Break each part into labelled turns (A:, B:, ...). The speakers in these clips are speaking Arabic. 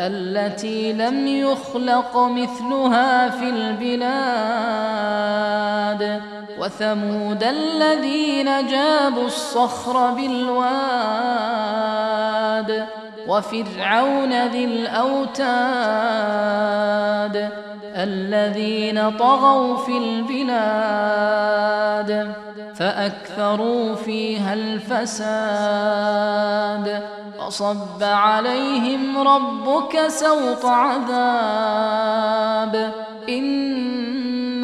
A: التي لم يخلق مثلها في البلاد. وثمود الذين جابوا الصخر بالواد. وفرعون ذي الأوتاد الذين طغوا في البلاد فأكثروا فيها الفساد فصب عليهم ربك سوط عذاب إن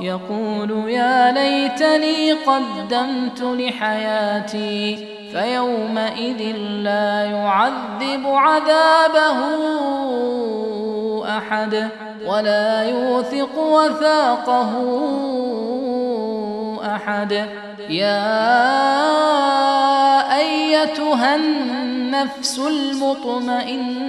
A: يقول يا ليتني قدمت لحياتي فيومئذ لا يعذب عذابه أحد ولا يوثق وثاقه أحد. يا أيتها النفس المطمئنة